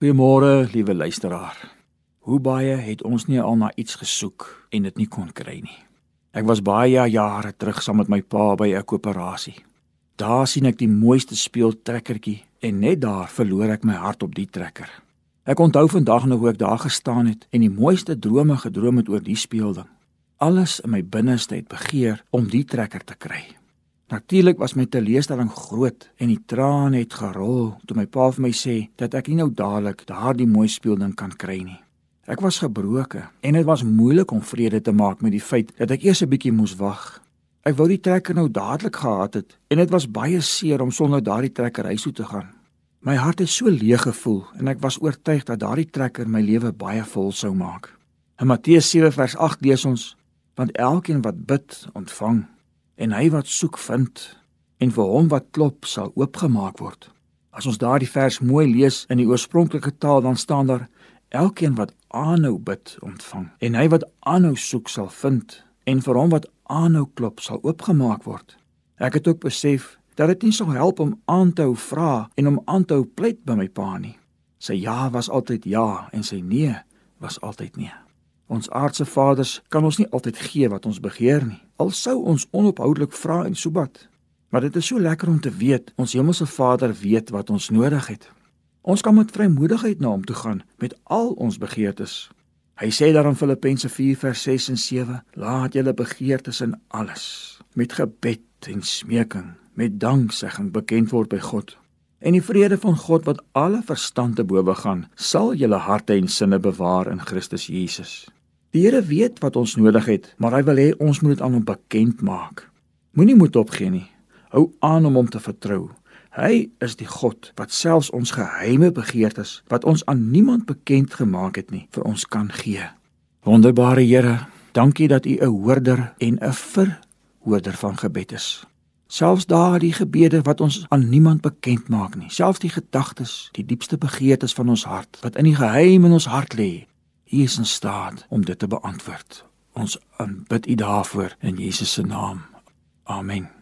Goeiemôre, liewe luisteraar. Hoe baie het ons nie al na iets gesoek en dit nie kon kry nie. Ek was baie jare terug saam met my pa by 'n koöperasie. Daar sien ek die mooiste speeltrekkertjie en net daar verloor ek my hart op die trekker. Ek onthou vandag nog hoe ek daar gestaan het en die mooiste drome gedroom het oor die speelding. Alles in my binneste het begeer om die trekker te kry. Natuurlik was my teleurstelling groot en die trane het gerol toe my pa vir my sê dat ek nie nou dadelik daardie mooi speelding kan kry nie. Ek was gebroken en dit was moeilik om vrede te maak met die feit dat ek eers 'n bietjie moes wag. Ek wou die trekker nou dadelik gehad het en dit was baie seer om sonder daardie trekker huis toe te gaan. My hart het so leeg gevoel en ek was oortuig dat daardie trekker my lewe baie vol sou maak. In Matteus 7 vers 8 lees ons: Want elkeen wat bid, ontvang en hy wat soek vind en vir hom wat klop sal oopgemaak word. As ons daardie vers mooi lees in die oorspronklike taal dan staan daar elkeen wat aanhou bid ontvang en hy wat aanhou soek sal vind en vir hom wat aanhou klop sal oopgemaak word. Ek het ook besef dat dit nie sou help om aan te hou vra en om aan te hou pleit by my pa nie. Sy ja was altyd ja en sy nee was altyd nee. Ons aardse vaders kan ons nie altyd gee wat ons begeer nie. Al sou ons onophoudelik vra en sobat. Maar dit is so lekker om te weet ons hemelse Vader weet wat ons nodig het. Ons kan met vrymoedigheid na hom toe gaan met al ons begeertes. Hy sê daar in Filippense 4:6 en 7: Laat julle begeertes in alles met gebed en smeking met danksegging bekend word by God. En die vrede van God wat alle verstand te bowe gaan, sal julle harte en sinne bewaar in Christus Jesus. Die Here weet wat ons nodig het, maar hy wil hê ons moet dit aan hom bekend maak. Moenie moed opgee nie. Hou aan om hom te vertrou. Hy is die God wat selfs ons geheime begeertes wat ons aan niemand bekend gemaak het nie, vir ons kan gee. Wonderbare Here, dankie dat U 'n hoorder en 'n verhoorder van gebed is. Selfs daardie gebede wat ons aan niemand bekend maak nie, selfs die gedagtes, die diepste begeertes van ons hart wat in die geheim in ons hart lê, U is in staat om dit te beantwoord. Ons aanbid U daarvoor in Jesus se naam. Amen.